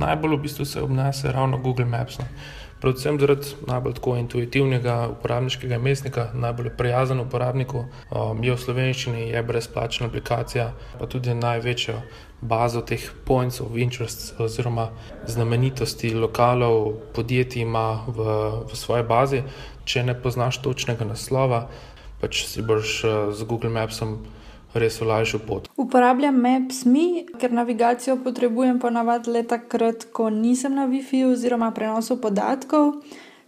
najbolj v bistvu se obnese ravno Google Maps. No. Predvsem zaradi najbolj intuitivnega uporabniškega mestnika, najbolj prijazen uporabniku, um, je v slovenščini, je brezplačna aplikacija, pa tudi največjo bazo teh points of interest oziroma znamenitosti lokalov, podjetij ima v, v svoji bazi. Če ne poznaš točnega naslova, pač si boš uh, z Google Mapsom res olajšal pot. Uporabljam Maps.me, ker navigacijo potrebujem ponavadi le takrat, ko nisem na WiFi oziroma prenosu podatkov.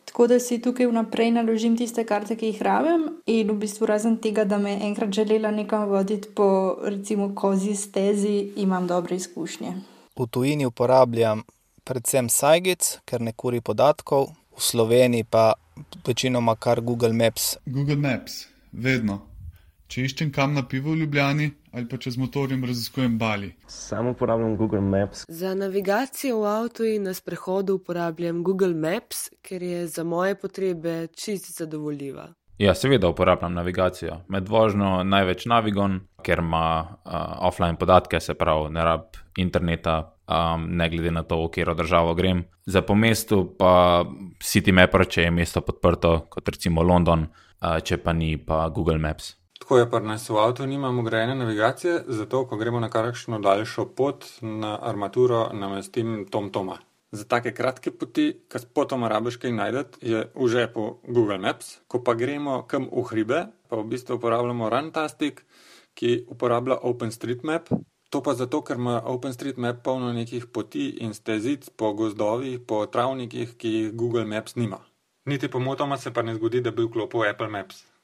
Tako da si tukaj vnaprej naložim tiste karte, ki jih rabim, in v bistvu razen tega, da me enkrat želela nekam voditi po recimo kozi stezi, imam dobre izkušnje. V tujini uporabljam predvsem Sajgic, ker ne kuri podatkov, v Sloveniji pa večinoma kar Google Maps. Google Maps, vedno če iščem kam na pivo v Ljubljani ali pa če z motorjem raziskujem Bali. Samo uporabljam Google Maps. Za navigacijo v avtu in na sprehodu uporabljam Google Maps, ker je za moje potrebe čist zadovoljiva. Ja, seveda uporabljam navigacijo. Med vožnjo največ navigon, ker ima uh, offline podatke, se pravi, ne rab interneta, um, ne glede na to, v katero državo grem. Za po mestu pa City Mapper, če je mesto podprto, kot recimo London, uh, če pa ni pa Google Maps. Tako je, pa nas v avtu nimamo grejene navigacije, zato ko gremo na kakšno daljšo pot na armaturo, namestim Tom Toma. Za take kratke poti, ki spotoma rabiš kaj najdete, je v žepu Google Maps. Ko pa gremo kam v hribe, pa v bistvu uporabljamo Runtastic, ki uporablja OpenStreetMap. To pa zato, ker ima OpenStreetMap polno nekih poti in stezic po gozdovih, po travnikih, ki jih Google Maps nima. Niti pomotoma se pa ne zgodi, da bi vklopil Apple Maps.